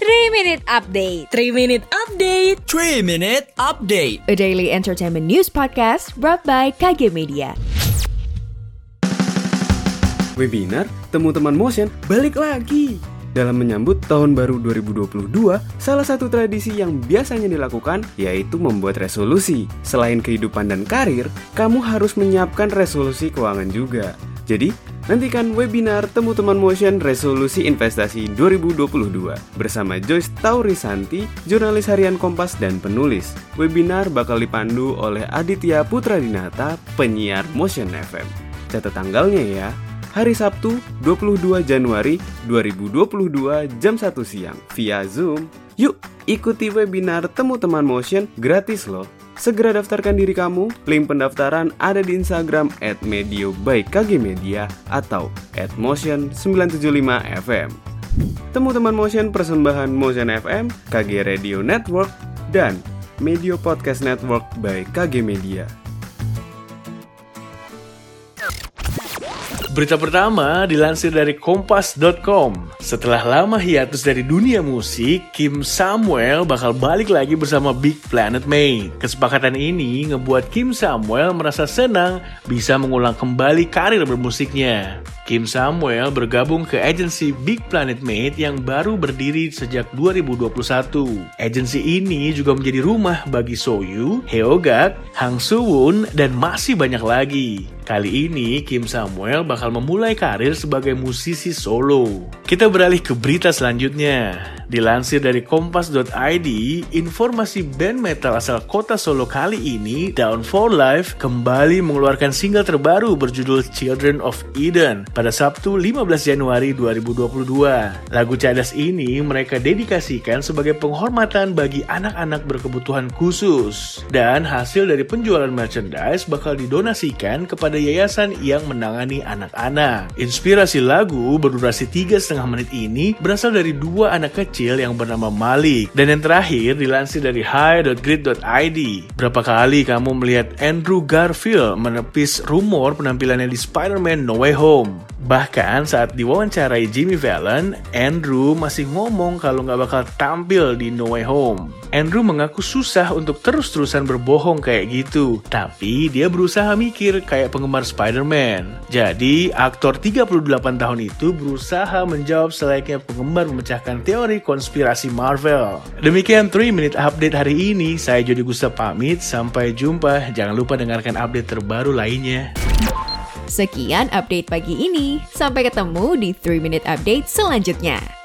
3 Minute Update 3 Minute Update 3 Minute Update A daily entertainment news podcast brought by KG Media Webinar Temu Teman Motion balik lagi. Dalam menyambut tahun baru 2022, salah satu tradisi yang biasanya dilakukan yaitu membuat resolusi. Selain kehidupan dan karir, kamu harus menyiapkan resolusi keuangan juga. Jadi, nantikan webinar Temu Teman Motion Resolusi Investasi 2022 bersama Joyce Taurisanti, jurnalis harian Kompas dan penulis. Webinar bakal dipandu oleh Aditya Putra Dinata, penyiar Motion FM. Catat tanggalnya ya, hari Sabtu 22 Januari 2022 jam 1 siang via Zoom. Yuk, ikuti webinar Temu Teman Motion gratis loh. Segera daftarkan diri kamu, link pendaftaran ada di Instagram at medio by KG Media atau at motion975fm. Temu Teman Motion persembahan Motion FM, KG Radio Network, dan Medio Podcast Network by KG Media. Berita pertama dilansir dari kompas.com. Setelah lama hiatus dari dunia musik, Kim Samuel bakal balik lagi bersama Big Planet Mate. Kesepakatan ini ngebuat Kim Samuel merasa senang bisa mengulang kembali karir bermusiknya. Kim Samuel bergabung ke agensi Big Planet Mate yang baru berdiri sejak 2021. Agensi ini juga menjadi rumah bagi Soyu, Heogak, Hang Soo-woon, dan masih banyak lagi. Kali ini Kim Samuel bakal memulai karir sebagai musisi solo. Kita beralih ke berita selanjutnya. Dilansir dari kompas.id, informasi band metal asal kota Solo kali ini, Down for Life, kembali mengeluarkan single terbaru berjudul Children of Eden pada Sabtu 15 Januari 2022. Lagu cadas ini mereka dedikasikan sebagai penghormatan bagi anak-anak berkebutuhan khusus. Dan hasil dari penjualan merchandise bakal didonasikan kepada yayasan yang menangani anak-anak. Inspirasi lagu berdurasi 3,5 menit ini berasal dari dua anak kecil yang bernama Malik. Dan yang terakhir dilansir dari hi.grid.id. Berapa kali kamu melihat Andrew Garfield menepis rumor penampilannya di Spider-Man No Way Home? Bahkan saat diwawancarai Jimmy Fallon, Andrew masih ngomong kalau nggak bakal tampil di No Way Home. Andrew mengaku susah untuk terus-terusan berbohong kayak gitu, tapi dia berusaha mikir kayak penggemar Spider-Man. Jadi, aktor 38 tahun itu berusaha menjawab selayaknya penggemar memecahkan teori konspirasi Marvel. Demikian 3 Minute Update hari ini, saya Jody Gustaf pamit, sampai jumpa. Jangan lupa dengarkan update terbaru lainnya. Sekian update pagi ini Sampai ketemu di 3 Minute Update selanjutnya